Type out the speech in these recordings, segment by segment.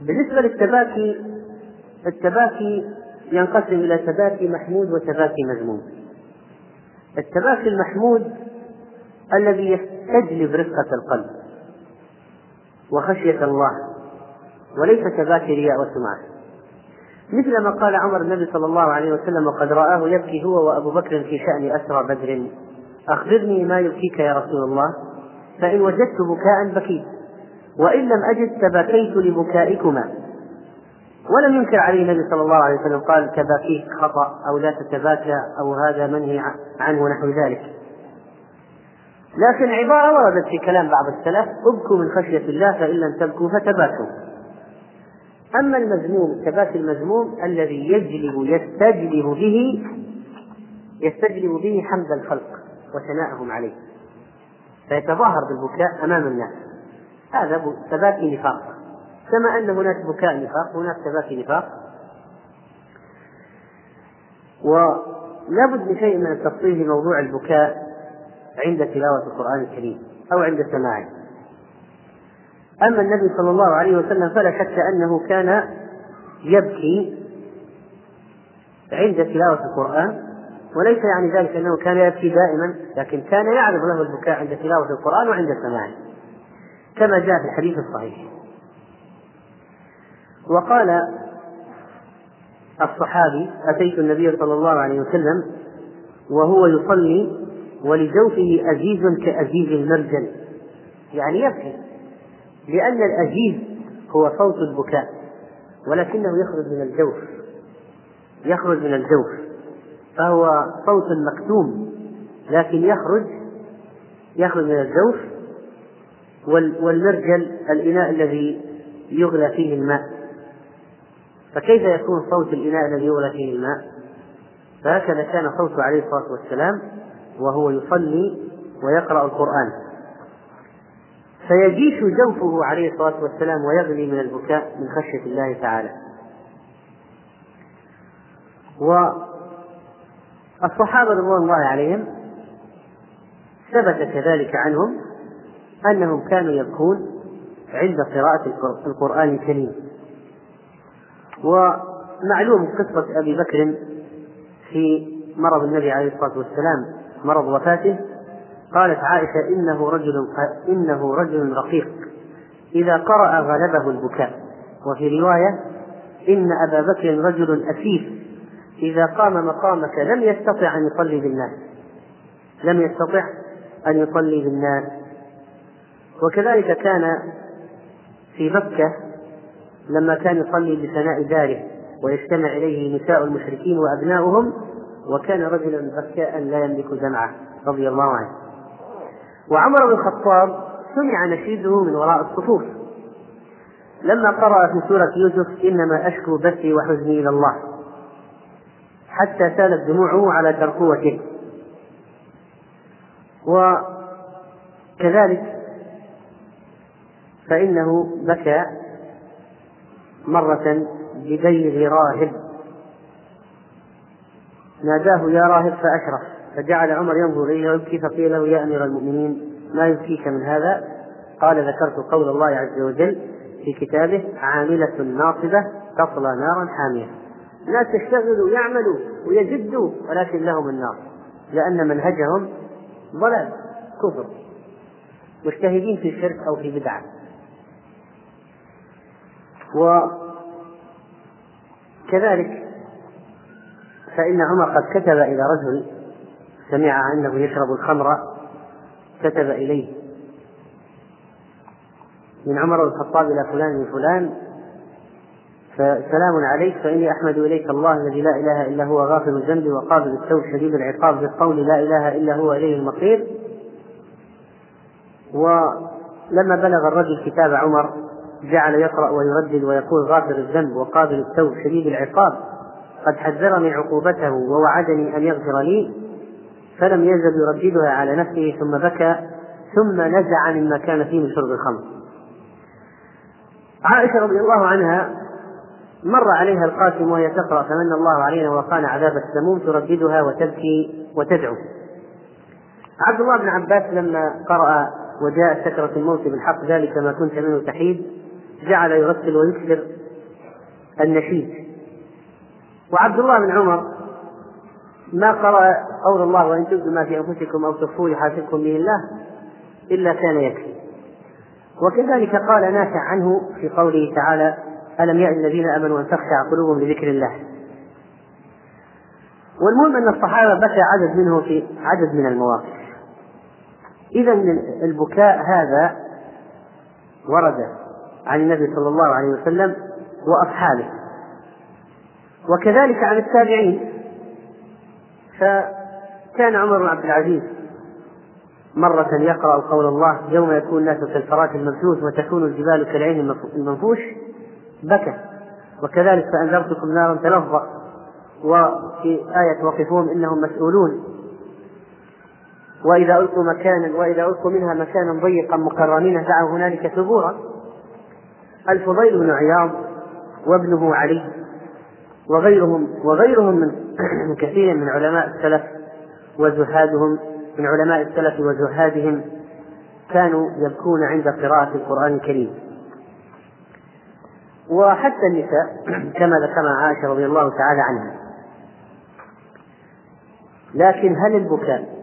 بالنسبة للتباكي التباكي ينقسم إلى تباكي محمود وتباكي مذموم التباكي المحمود الذي يستجلب رفقة القلب وخشية الله وليس تباكي رياء وسمعة. مثل ما قال عمر النبي صلى الله عليه وسلم وقد رآه يبكي هو وأبو بكر في شأن أسرى بدر. أخبرني ما يبكيك يا رسول الله فإن وجدت بكاء بكيت. وإن لم أجد تباكيت لبكائكما. ولم ينكر عليه النبي صلى الله عليه وسلم قال تباكيك خطأ أو لا تتباكى أو هذا منهي عنه نحو ذلك. لكن عبارة وردت في كلام بعض السلف ابكوا من خشية الله فإن لم تبكوا فتباكوا. أما المذموم التباكي المذموم الذي يجلب يستجلب به يستجلب به حمد الخلق وثناءهم عليه. فيتظاهر بالبكاء أمام الناس. هذا تباكي نفاق. كما أن هناك بكاء نفاق هناك تباكي نفاق. ولا بد من شيء من التفصيل موضوع البكاء عند تلاوة القرآن الكريم أو عند سماعه. أما النبي صلى الله عليه وسلم فلا شك أنه كان يبكي عند تلاوة القرآن وليس يعني ذلك أنه كان يبكي دائما لكن كان يعرض له البكاء عند تلاوة القرآن وعند سماعه. كما جاء في الحديث الصحيح. وقال الصحابي أتيت النبي صلى الله عليه وسلم وهو يصلي ولجوفه أزيز كأزيز المرجل. يعني يبكي لأن الأزيز هو صوت البكاء ولكنه يخرج من الجوف يخرج من الجوف فهو صوت مكتوم لكن يخرج يخرج من الجوف والمرجل الإناء الذي يغلى فيه الماء. فكيف يكون صوت الإناء الذي يغلى فيه الماء؟ فهكذا كان صوته عليه الصلاة والسلام وهو يصلي ويقرأ القرآن. فيجيش جوفه عليه الصلاة والسلام ويغلي من البكاء من خشية الله تعالى. والصحابة رضوان الله عليهم ثبت كذلك عنهم أنهم كانوا يبكون عند قراءة القرآن الكريم. ومعلوم قصة أبي بكر في مرض النبي عليه الصلاة والسلام مرض وفاته. قالت عائشة إنه رجل إنه رجل رقيق. إذا قرأ غلبه البكاء. وفي رواية إن أبا بكر رجل أسيف إذا قام مقامك لم يستطع أن يصلي بالناس. لم يستطع أن يصلي بالناس. وكذلك كان في مكة لما كان يصلي بثناء داره ويجتمع إليه نساء المشركين وأبناؤهم وكان رجلا بكاء لا يملك دمعه رضي الله عنه. وعمر بن الخطاب سمع نشيده من وراء الصفوف. لما قرأ في سورة يوسف إنما أشكو بثي وحزني إلى الله. حتى سالت دموعه على ترقوته. وكذلك فإنه بكى مرة ببيض راهب. ناداه يا راهب فأشرف فجعل عمر ينظر إليه ويبكي فقيل له يا أمير المؤمنين ما يبكيك من هذا؟ قال ذكرت قول الله عز وجل في كتابه عاملة ناصبة تصلى نارا حامية. لا تشتغلوا يعملوا ويجدوا ولكن لهم النار لأن منهجهم ضلال كفر. مجتهدين في شرك أو في بدعة. وكذلك فإن عمر قد كتب إلى رجل سمع أنه يشرب الخمر كتب إليه. من عمر بن الخطاب إلى فلان من فلان فسلام عليك فإني أحمد إليك الله الذي لا إله إلا هو غافر الذنب وقابل التوب شديد العقاب بالقول لا إله إلا هو إليه المصير. ولما بلغ الرجل كتاب عمر جعل يقرأ ويردد ويقول غافر الذنب وقابل التوب شديد العقاب. قد حذرني عقوبته ووعدني أن يغفر لي فلم يزل يرددها على نفسه ثم بكى ثم نزع مما كان فيه من شرب الخمر. عائشة رضي الله عنها مر عليها القاسم وهي تقرأ فمن الله علينا وقانا عذاب السموم ترددها وتبكي وتدعو. عبد الله بن عباس لما قرأ وجاء سكرة الموت بالحق ذلك ما كنت منه تحيد. جعل يرتل ويكثر النشيد. وعبد الله بن عمر ما قرأ قول الله وإن تبدوا ما في أنفسكم أو تخفوه يحاسبكم به الله إلا كان يكفي. وكذلك قال نافع عنه في قوله تعالى ألم يأن الذين آمنوا أن تخشع قلوبهم لذكر الله؟ والمهم أن الصحابة بكى عدد منه في عدد من المواقف. إذا البكاء هذا ورد عن النبي صلى الله عليه وسلم وأصحابه. وكذلك عن التابعين. فكان عمر بن عبد العزيز مرة يقرأ قول الله يوم يكون الناس كالفراش المبثوث وتكون الجبال كالعين المنفوش بكى. وكذلك فأنذرتكم نارا تلظى. وفي آية وقفوهم إنهم مسؤولون. وإذا ألقوا مكانا وإذا ألقوا منها مكانا ضيقا مقرنين دعوا هنالك ثبورا. الفضيل بن عياض وابنه علي وغيرهم وغيرهم من كثير من علماء السلف وزهادهم من علماء السلف وزهادهم كانوا يبكون عند قراءة القرآن الكريم وحتى النساء كما ذكرنا عائشة رضي الله تعالى عنها لكن هل البكاء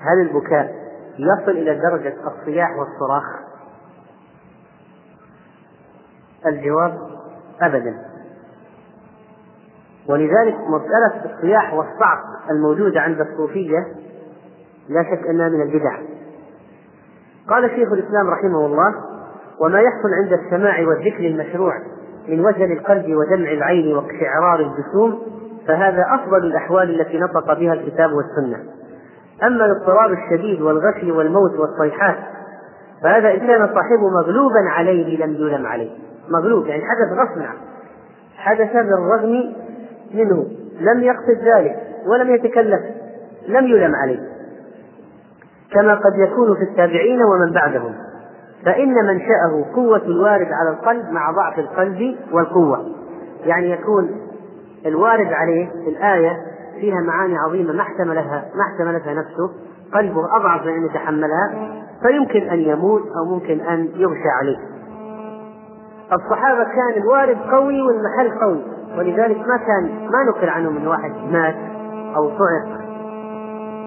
هل البكاء يصل إلى درجة الصياح والصراخ؟ الجواب أبدا. ولذلك مسألة الصياح والصعق الموجودة عند الصوفية لا شك أنها من البدع. قال شيخ الإسلام رحمه الله وما يحصل عند السماع والذكر المشروع من وجل القلب ودمع العين واقشعرار الجسوم فهذا أفضل الأحوال التي نطق بها الكتاب والسنة. أما الاضطراب الشديد والغشي والموت والصيحات فهذا إن كان صاحبه مغلوبا عليه لم يلم عليه. مغلوب يعني حدث غصب عنه حدث بالرغم منه. لم يقصد ذلك ولم يتكلف لم يلم عليه. كما قد يكون في التابعين ومن بعدهم. فإن منشأه قوة الوارد على القلب مع ضعف القلب والقوة. يعني يكون الوارد عليه في الآية فيها معاني عظيمة ما احتملها ما احتملتها نفسه. قلبه أضعف من أن يتحملها فيمكن أن يموت أو ممكن أن يغشى عليه. الصحابة كان الوارد قوي والمحل قوي ولذلك ما كان ما نقل عنهم من واحد مات أو صعق.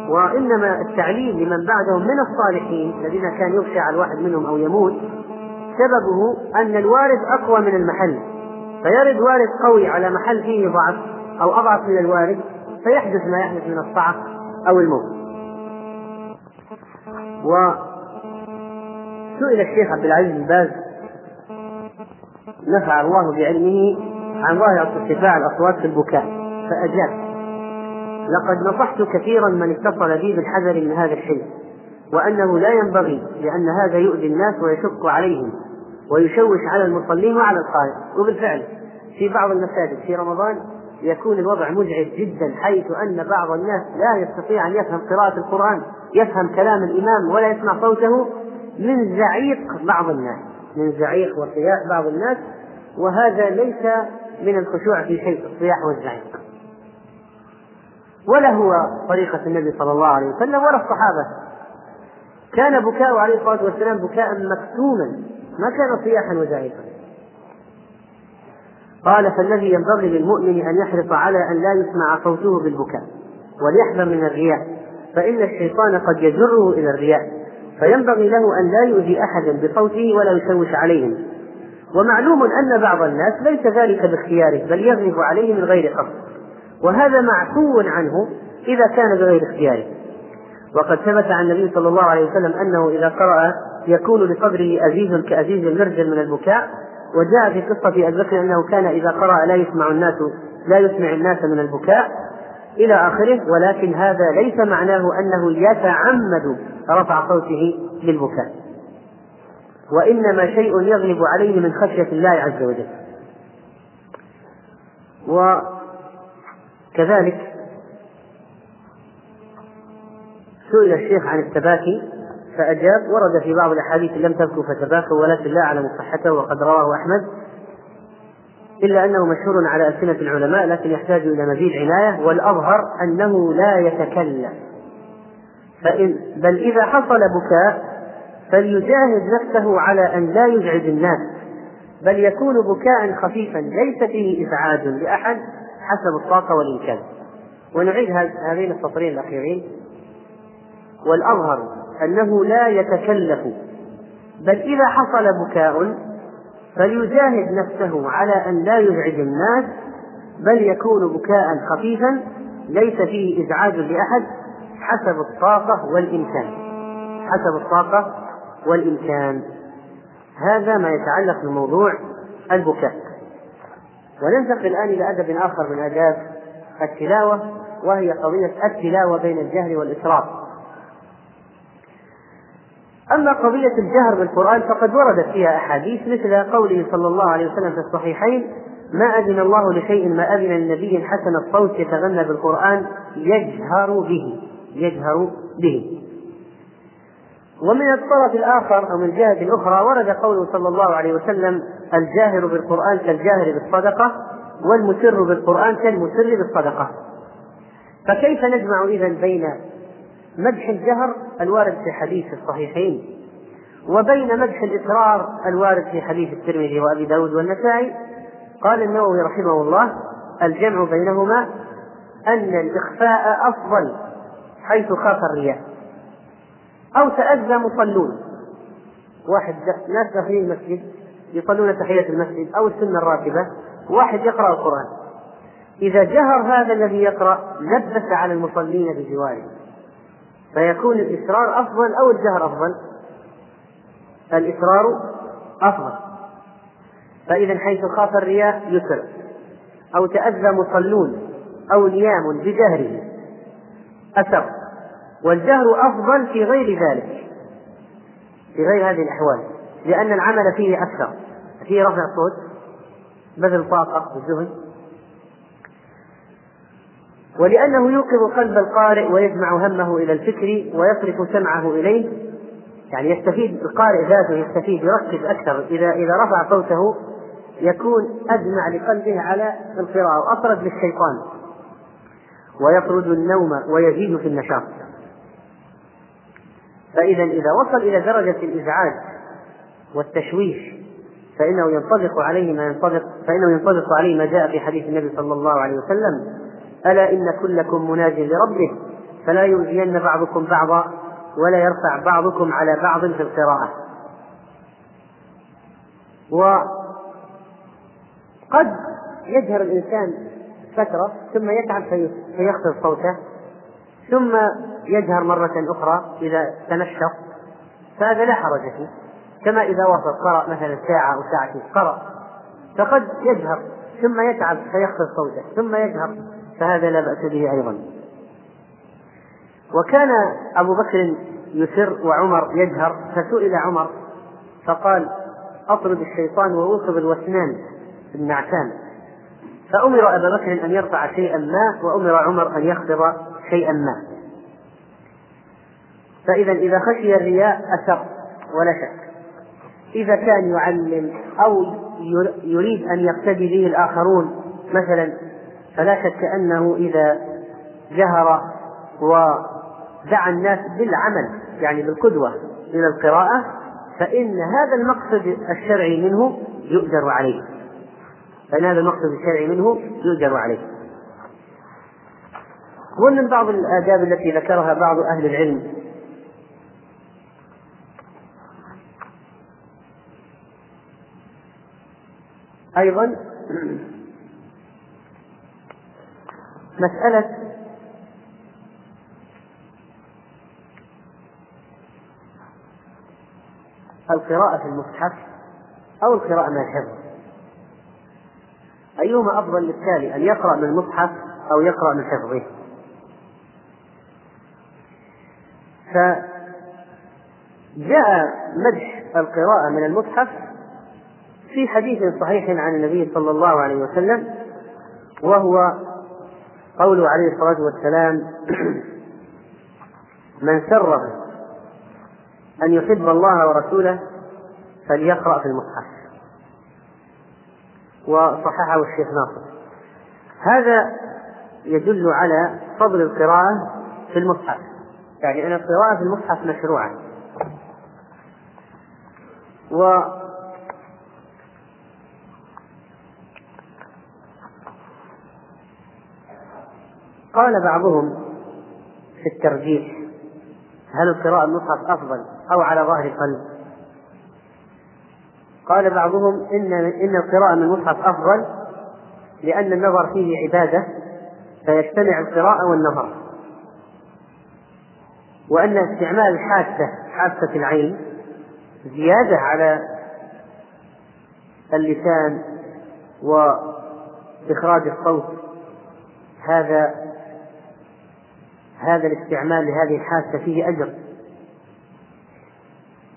وإنما التعليم لمن بعدهم من الصالحين الذين كان يغشى على الواحد منهم أو يموت سببه أن الوارد أقوى من المحل. فيرد وارد قوي على محل فيه ضعف أو أضعف من الوارد فيحدث ما يحدث من الصعق أو الموت. وسئل الشيخ عبد العزيز بن باز نفع الله بعلمه عن ظاهرة ارتفاع الأصوات في البكاء. فأجاب لقد نصحت كثيرا من اتصل بي بالحذر من هذا الشيء وأنه لا ينبغي لأن هذا يؤذي الناس ويشق عليهم ويشوش على المصلين وعلى القارئ وبالفعل في بعض المساجد في رمضان يكون الوضع مزعج جدا حيث أن بعض الناس لا يستطيع أن يفهم قراءة القرآن يفهم كلام الإمام ولا يسمع صوته من زعيق بعض الناس. من زعيق وصياح بعض الناس وهذا ليس من الخشوع في شيء الصياح والزعيق. ولا هو طريقة النبي صلى الله عليه وسلم ولا الصحابة. كان بكاء عليه الصلاة والسلام بكاء مكتوما ما كان صياحا وزعيقا. قال فالذي ينبغي للمؤمن أن يحرص على أن لا يسمع صوته بالبكاء وليحذر من الرياء فإن الشيطان قد يجره إلى الرياء. فينبغي له أن لا يؤذي أحدا بصوته ولا يشوش عليهم. ومعلوم أن بعض الناس ليس ذلك باختياره بل يغلب عليه من غير قصد. وهذا معفو عنه إذا كان بغير اختياره. وقد ثبت عن النبي صلى الله عليه وسلم أنه إذا قرأ يكون لصدره أزيز كأزيز المرجل من البكاء. وجاء في قصة أبي بكر أنه كان إذا قرأ لا يسمع الناس لا يسمع الناس من البكاء. إلى آخره ولكن هذا ليس معناه أنه يتعمد رفع صوته بالبكاء وإنما شيء يغلب عليه من خشية الله عز وجل. وكذلك سئل الشيخ عن التباكي فأجاب ورد في بعض الأحاديث لم تبكوا فتباكوا ولكن لا أعلم صحته وقد رواه أحمد. إلا أنه مشهور على ألسنة العلماء لكن يحتاج إلى مزيد عناية. والأظهر أنه لا يتكلم. فإن بل إذا حصل بكاء فليجاهد نفسه على أن لا يزعج الناس بل يكون بكاء خفيفا. ليس فيه إزعاج لأحد حسب الطاقة والإمكان. ونعيد هذين السطرين الأخيرين. والأظهر أنه لا يتكلف. بل إذا حصل بكاء فليجاهد نفسه على أن لا يزعج الناس بل يكون بكاء خفيفا ليس فيه إزعاج لأحد حسب الطاقة والإمكان. حسب الطاقة والإمكان. هذا ما يتعلق بموضوع البكاء. وننتقل الآن إلى أدب آخر من آداب التلاوة وهي قضية التلاوة بين الجهل والإسراف. أما قضية الجهر بالقرآن فقد وردت فيها أحاديث مثل قوله صلى الله عليه وسلم في الصحيحين ما أذن الله لشيء ما أذن لنبي حسن الصوت يتغنى بالقرآن يجهر به يجهر به. ومن الطرف الآخر أو من الجهة الأخرى ورد قوله صلى الله عليه وسلم الجاهر بالقرآن كالجاهر بالصدقة والمسر بالقرآن كالمسر بالصدقة. فكيف نجمع إذا بين مدح الجهر الوارد في حديث الصحيحين وبين مدح الإسرار الوارد في حديث الترمذي وأبي داود والنسائي. قال النووي رحمه الله الجمع بينهما أن الإخفاء أفضل حيث خاف الرياء أو تأذى مصلون. واحد ناس داخلين المسجد يصلون تحية المسجد أو السنة الراتبة واحد يقرأ القرآن. إذا جهر هذا الذي يقرأ لبس على المصلين بجواره. فيكون الإسرار أفضل أو الجهر أفضل؟ الإسرار أفضل. فإذا حيث خاف الرياء يسر أو تأذى مصلون أو نيام بجهره أسر. والجهر أفضل في غير ذلك في غير هذه الأحوال لأن العمل فيه أكثر. فيه رفع صوت بذل طاقة وجهد ولأنه يوقظ قلب القارئ ويجمع همه إلى الفكر ويصرف سمعه إليه. يعني يستفيد القارئ ذاته يستفيد يركز أكثر. إذا إذا رفع صوته يكون أجمع لقلبه على القراءة وأطرد للشيطان. ويطرد النوم ويزيد في النشاط. فإذا إذا وصل إلى درجة الإزعاج والتشويش فإنه ينطبق عليه ما ينطبق فإنه ينطبق عليه ما جاء في حديث النبي صلى الله عليه وسلم. ألا إن كلكم مناج لربه فلا يؤذين بعضكم بعضا ولا يرفع بعضكم على بعض في القراءة. وقد يجهر الإنسان فترة ثم يتعب فيخفض صوته ثم يجهر مرة أخرى إذا تنشط فهذا لا حرج فيه. كما إذا وصل قرأ مثلا ساعة أو ساعتين قرأ فقد يجهر ثم يتعب فيخفض صوته ثم يجهر. فهذا لا بأس به أيضا. وكان أبو بكر يسر وعمر يجهر فسئل عمر فقال أطرد الشيطان وأوقظ الوسنان النعسان فأمر أبا بكر أن يرفع شيئا ما وأمر عمر أن يخفض شيئا ما. فإذا إذا خشي الرياء أسر ولا شك. إذا كان يعلم أو يريد أن يقتدي به الآخرون مثلا فلا شك أنه إذا جهر ودعا الناس بالعمل يعني بالقدوة إلى القراءة فإن هذا المقصد الشرعي منه يؤجر عليه. فإن هذا المقصد الشرعي منه يؤجر عليه. ومن بعض الآداب التي ذكرها بعض أهل العلم. أيضا مسألة القراءة في المصحف أو القراءة من الحفظ. أيهما أفضل للتالي أن يقرأ من المصحف أو يقرأ من حفظه؟ فجاء مدح القراءة من المصحف في حديث صحيح عن النبي صلى الله عليه وسلم وهو قوله عليه الصلاة والسلام من سره أن يحب الله ورسوله فليقرأ في المصحف. وصححه الشيخ ناصر. هذا يدل على فضل القراءة في المصحف. يعني أن القراءة في المصحف مشروعة. قال بعضهم في الترجيح هل القراءة المصحف أفضل أو على ظهر قلب قال بعضهم إن إن القراءة من المصحف أفضل لأن النظر فيه عبادة فيجتمع القراءة والنظر. وأن استعمال الحاسة حاسة العين زيادة على اللسان وإخراج الصوت هذا هذا الاستعمال لهذه الحاسة فيه أجر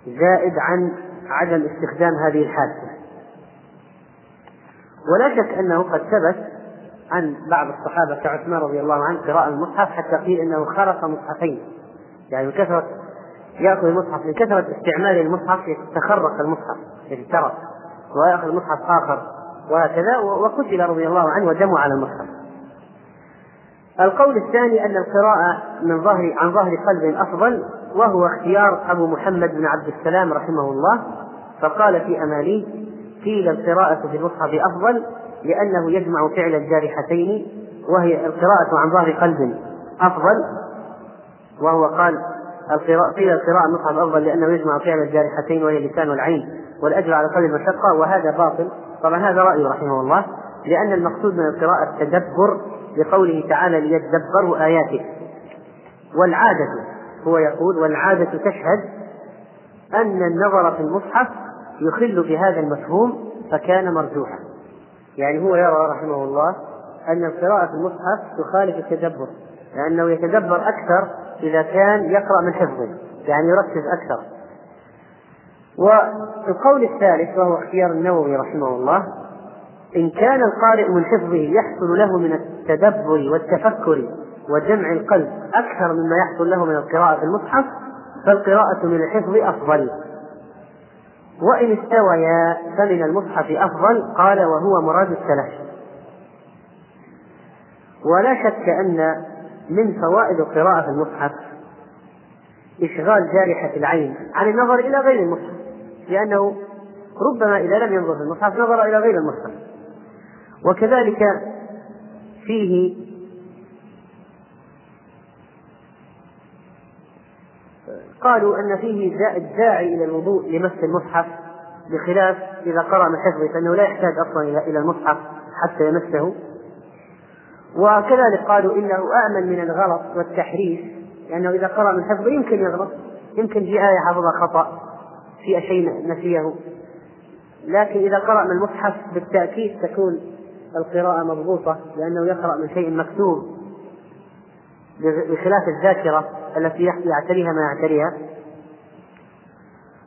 زائد عن عدم استخدام هذه الحاسة. ولا شك أنه قد ثبت عن بعض الصحابة كعثمان رضي الله عنه قراءة المصحف حتى قيل أنه خرق مصحفين. يعني كثرة يأخذ المصحف من كثرة استعمال المصحف يتخرق المصحف يترك ويأخذ مصحف آخر وهكذا وقتل رضي الله عنه ودمه على المصحف. القول الثاني أن القراءة من ظهر عن ظهر قلب أفضل وهو اختيار أبو محمد بن عبد السلام رحمه الله فقال في أماليه قيل القراءة في المصحف أفضل لأنه يجمع فعل الجارحتين وهي القراءة عن ظهر قلب أفضل. وهو قال القراءة قيل القراءة المصحف أفضل لأنه يجمع فعل الجارحتين وهي اللسان والعين والأجر على قلب المشقة وهذا باطل. طبعا هذا رأيه رحمه الله لأن المقصود من القراءة التدبر لقوله تعالى ليتدبروا آياته. والعادة هو يقول والعادة تشهد أن النظر في المصحف يخل بهذا المفهوم فكان مرجوحا. يعني هو يرى رحمه الله أن القراءة في المصحف تخالف التدبر لأنه يتدبر أكثر إذا كان يقرأ من حفظه يعني يركز أكثر. والقول الثالث وهو اختيار النووي رحمه الله إن كان القارئ من حفظه يحصل له من التدبر والتفكر وجمع القلب أكثر مما يحصل له من القراءة في المصحف فالقراءة من الحفظ أفضل. وإن استويا فمن المصحف أفضل قال وهو مراد السلف. ولا شك أن من فوائد القراءة في المصحف إشغال جارحة العين عن النظر إلى غير المصحف لأنه ربما إذا لم ينظر في المصحف نظر إلى غير المصحف. وكذلك فيه قالوا أن فيه الداعي إلى الوضوء لمس المصحف بخلاف إذا قرأ من حفظه فإنه لا يحتاج أصلا إلى المصحف حتى يمسه. وكذلك قالوا إنه آمن من الغلط والتحريف لأنه إذا قرأ من حفظه يمكن يغلط يمكن في آية حفظها خطأ في شيء نسيه. لكن إذا قرأ من المصحف بالتأكيد تكون القراءة مضبوطة لأنه يقرأ من شيء مكتوب بخلاف الذاكرة التي يعتريها ما يعتريها.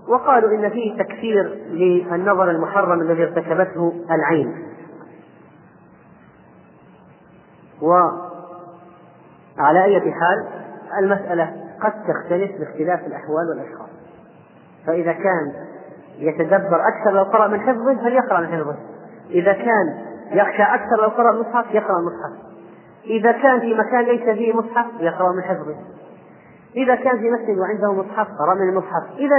وقالوا إن فيه تكفير للنظر المحرم الذي ارتكبته العين. وعلى أي حال المسألة قد تختلف باختلاف الأحوال والأشخاص. فإذا كان يتدبر أكثر لو قرأ من حفظه فليقرأ من حفظه. إذا كان يخشى أكثر لو قرأ المصحف يقرأ المصحف. إذا كان في مكان ليس فيه مصحف يقرأ من حفظه. إذا كان في مسجد وعنده مصحف قرأ من المصحف. إذا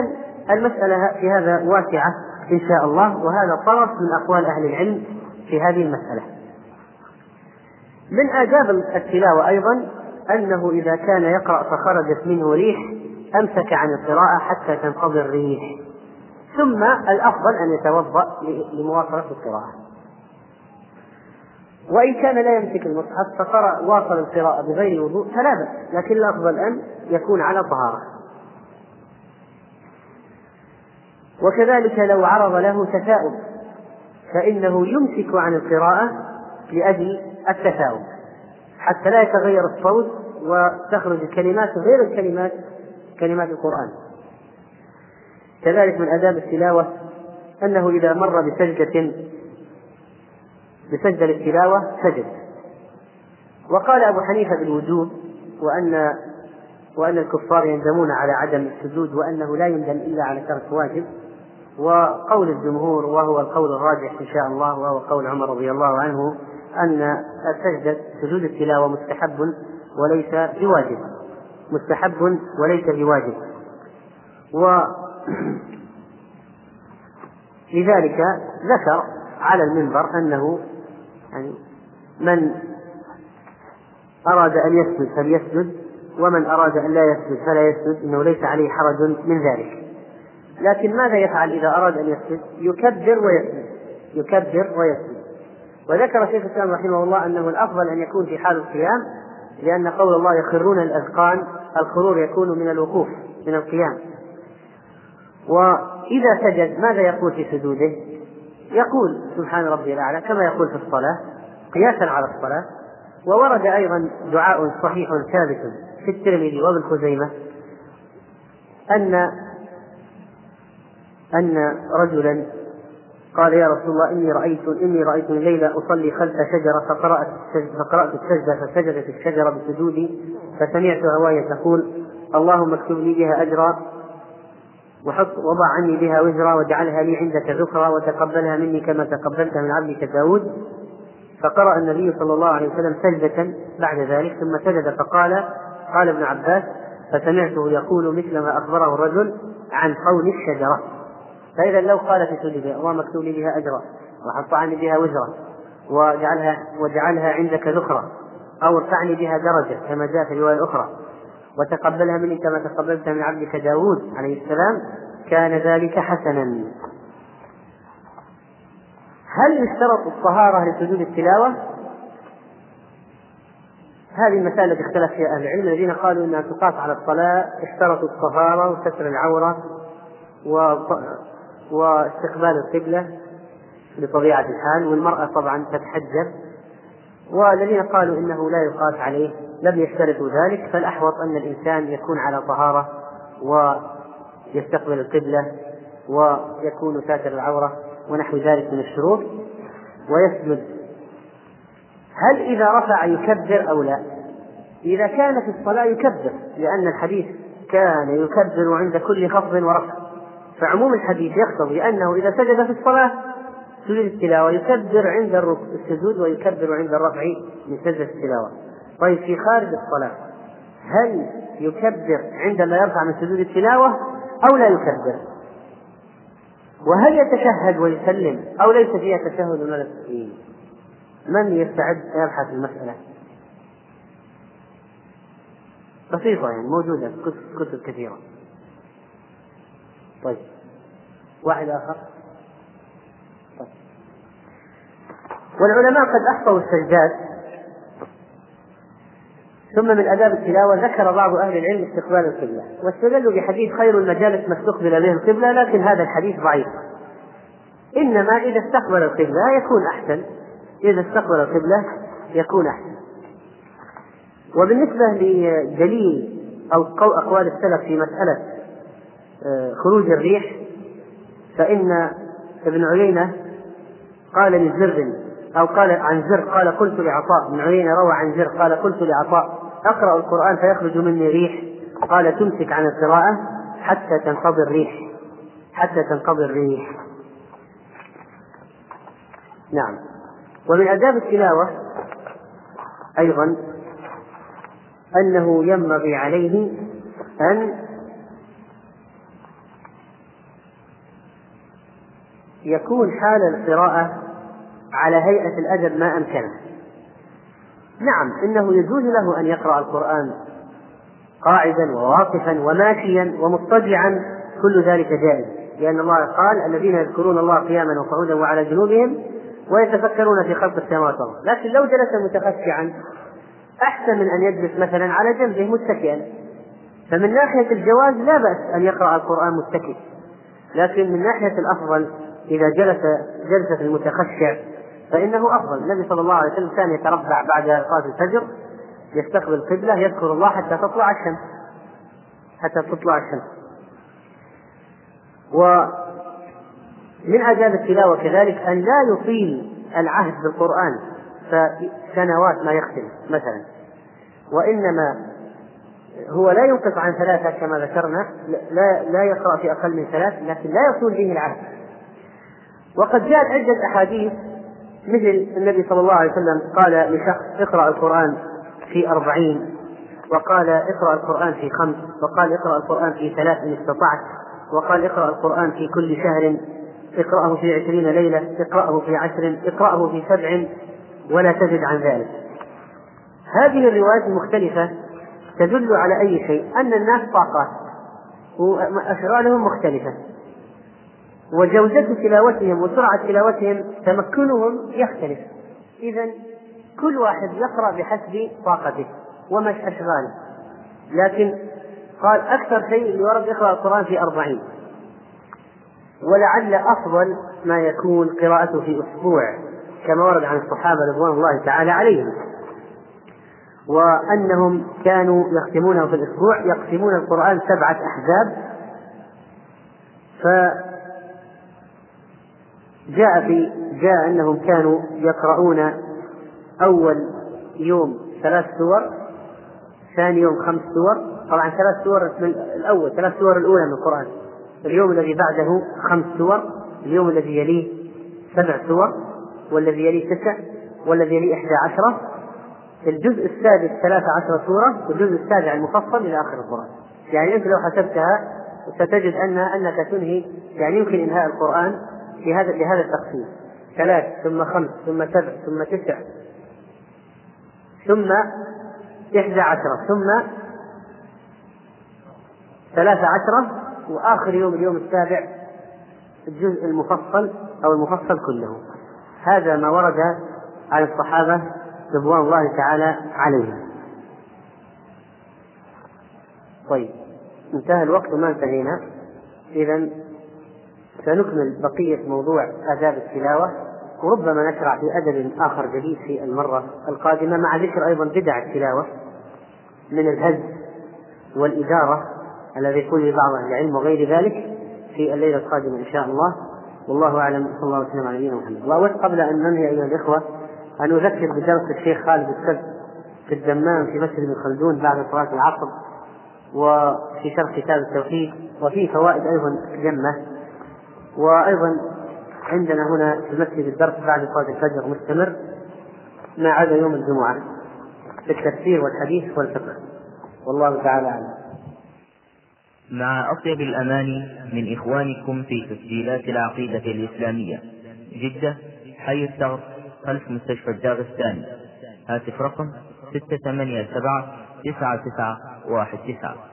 المسألة في هذا واسعة إن شاء الله وهذا طرف من أقوال أهل العلم في هذه المسألة. من آداب التلاوة أيضا أنه إذا كان يقرأ فخرجت منه ريح أمسك عن القراءة حتى تنقضي الريح. ثم الأفضل أن يتوضأ لمواصلة القراءة. وإن كان لا يمسك المصحف فقرأ واصل القراءة بغير وضوء فلا بأس لكن الأفضل أن يكون على طهارة. وكذلك لو عرض له تثاؤب فإنه يمسك عن القراءة لأجل التثاؤب حتى لا يتغير الصوت وتخرج الكلمات غير الكلمات كلمات القرآن. كذلك من آداب التلاوة أنه إذا مر بسجدة بسجد للتلاوة سجد. وقال أبو حنيفة بالوجوب وأن وأن الكفار يندمون على عدم السجود وأنه لا يندم إلا على ترك واجب. وقول الجمهور وهو القول الراجح إن شاء الله وهو قول عمر رضي الله عنه أن السجدة سجود التلاوة مستحب وليس بواجب. مستحب وليس بواجب. و لذلك ذكر على المنبر أنه يعني من أراد أن يسجد فليسجد ومن أراد أن لا يسجد فلا يسجد إنه ليس عليه حرج من ذلك. لكن ماذا يفعل إذا أراد أن يسجد؟ يكبر ويسجد يكبر ويسجد. وذكر شيخ الإسلام رحمه الله أنه الأفضل أن يكون في حال القيام لأن قول الله يخرون الأذقان الخرور يكون من الوقوف من القيام. وإذا سجد ماذا يقول في سجوده؟ يقول سبحان ربي الأعلى كما يقول في الصلاة قياسا على الصلاة وورد أيضا دعاء صحيح ثابت في الترمذي وابن خزيمة أن أن رجلا قال يا رسول الله إني رأيت إني رأيت الليلة أصلي خلف شجرة فقرأت فقرأت السجدة فسجدت الشجرة بسجودي فسمعت هواية تقول اللهم اكتب لي بها أجرا وحط وضع عني بها وزرا واجعلها لي عندك ذكرا وتقبلها مني كما تقبلتها من عبدك داود. فقرأ النبي صلى الله عليه وسلم سجدة بعد ذلك ثم سجد فقال قال ابن عباس فسمعته يقول مثل ما أخبره الرجل عن قول الشجرة. فإذا لو قال في سجده اللهم اكتب لي بها أجرا وحط عني بها وزرا واجعلها واجعلها عندك ذكرا أو ارفعني بها درجة كما جاء في رواية أخرى. وتقبلها مني كما تقبلت من عبدك داود عليه السلام كان ذلك حسنا هل يشترط الطهارة لسجود التلاوة؟ هذه المسائل التي اختلف فيها أهل العلم الذين قالوا أنها تقاس على الصلاة اشترطوا الطهارة وستر العورة و... واستقبال القبلة بطبيعة الحال والمرأة طبعا تتحجب والذين قالوا إنه لا يقاس عليه لم يشترطوا ذلك فالأحوط أن الإنسان يكون على طهارة ويستقبل القبلة ويكون ساتر العورة ونحو ذلك من الشروط ويسجد هل إذا رفع يكبر أو لا؟ إذا كان في الصلاة يكبر لأن الحديث كان يكبر عند كل خفض ورفع فعموم الحديث يقتضي أنه إذا سجد في الصلاة سجود التلاوة يكبر عند السجود ويكبر عند الرفع من سجدة التلاوة. طيب في خارج الصلاة هل يكبر عندما يرفع من سجود التلاوة أو لا يكبر؟ وهل يتشهد ويسلم أو ليس فيها تشهد ولا تسليم من يستعد يبحث المسألة؟ بسيطة يعني موجودة في كتب كثيرة. طيب واحد آخر طيب. والعلماء قد أحصوا السجدات ثم من آداب التلاوة ذكر بعض أهل العلم استقبال القبلة. واستدلوا بحديث خير المجالس ما استقبل به القبلة لكن هذا الحديث ضعيف. إنما إذا استقبل القبلة يكون أحسن. إذا استقبل القبلة يكون أحسن. وبالنسبة لدليل أو أقوال السلف في مسألة آه، خروج الريح فإن ابن عيينة قال لزر أو قال عن زر قال قلت لعطاء ابن عيينة روى عن زر قال قلت لعطاء أقرأ القرآن فيخرج مني ريح. قال تمسك عن القراءة حتى تنقضي الريح حتى تنقضي الريح نعم. ومن آداب التلاوة أيضا أنه ينبغي عليه أن يكون حال القراءة على هيئة الأدب ما أمكنه نعم إنه يجوز له أن يقرأ القرآن قاعدا وواقفا وماشيا ومضطجعا كل ذلك جائز لأن الله قال الذين يذكرون الله قياما وقعودا وعلى جنوبهم ويتفكرون في خلق السماوات والأرض. لكن لو جلس متخشعا أحسن من أن يجلس مثلا على جنبه متكئا. فمن ناحية الجواز لا بأس أن يقرأ القرآن متكئ. لكن من ناحية الأفضل إذا جلس جلسة المتخشع فإنه أفضل. النبي صلى الله عليه وسلم كان يتربع بعد صلاة الفجر يستقبل القبلة يذكر الله حتى تطلع الشمس. حتى تطلع الشمس. ومن آداب التلاوة كذلك أن لا يطيل العهد بالقرآن فسنوات ما يختم مثلا. وإنما هو لا ينقص عن ثلاثة كما ذكرنا لا لا يقرأ في أقل من ثلاث لكن لا يطول به العهد. وقد جاءت عدة أحاديث مثل النبي صلى الله عليه وسلم قال لشخص اقرأ القرآن في أربعين وقال اقرأ القرآن في خمس وقال اقرأ القرآن في ثلاث إن استطعت وقال اقرأ القرآن في كل شهر اقرأه في عشرين ليلة اقرأه في عشر اقرأه في سبع ولا تزد عن ذلك. هذه الروايات المختلفة تدل على أي شيء؟ أن الناس طاقات وأشغالهم مختلفة. وجودة تلاوتهم وسرعة تلاوتهم تمكنهم يختلف. إذا كل واحد يقرأ بحسب طاقته ومش أشغاله لكن قال أكثر شيء اللي ورد يقرأ القرآن في أربعين. ولعل أفضل ما يكون قراءته في أسبوع كما ورد عن الصحابة رضوان الله تعالى عليهم. وأنهم كانوا يختمونه في الأسبوع يقسمون القرآن سبعة أحزاب. فجاء في جاء أنهم كانوا يقرؤون أول يوم ثلاث سور ثاني يوم خمس سور. طبعا ثلاث سور الأول ثلاث سور الأولى من القرآن. اليوم الذي بعده خمس سور اليوم الذي يليه سبع سور والذي يليه تسع والذي يليه إحدى عشرة. الجزء السادس ثلاثة عشر سورة والجزء السابع المفصل إلى آخر القرآن. يعني أنت لو حسبتها ستجد أن أنك تنهي يعني يمكن إنهاء القرآن في هذا بهذا التقسيم. ثلاث ثم خمس ثم سبع ثم تسع ثم إحدى عشرة ثم ثلاثة عشرة وآخر يوم اليوم السابع الجزء المفصل أو المفصل كله. هذا ما ورد عن الصحابة رضوان الله تعالى عليهم. طيب انتهى الوقت وما انتهينا. إذا سنكمل بقية موضوع آداب التلاوة وربما نشرع في أدب آخر جديد في المرة القادمة مع ذكر أيضا بدع التلاوة من الهز والإدارة الذي يكون لبعض أهل العلم وغير ذلك في الليلة القادمة إن شاء الله. والله أعلم صلى الله وسلم على نبينا محمد. وأود قبل أن ننهي أيها الإخوة أن أذكر بدرس الشيخ خالد السد في الدمام في مسجد ابن خلدون بعد صلاة العصر وفي شرح كتاب التوحيد وفيه فوائد أيضا جمة. وأيضا عندنا هنا في المسجد الدرس بعد صلاة الفجر مستمر ما عدا يوم الجمعة في التفسير والحديث والفقه. والله تعالى أعلم. مع أطيب الأماني من إخوانكم في تسجيلات العقيدة الإسلامية. جدة حي الثغر خلف مستشفى الداغستاني هاتف رقم ستة ثمانية سبعة تسعة تسعة واحد تسعة.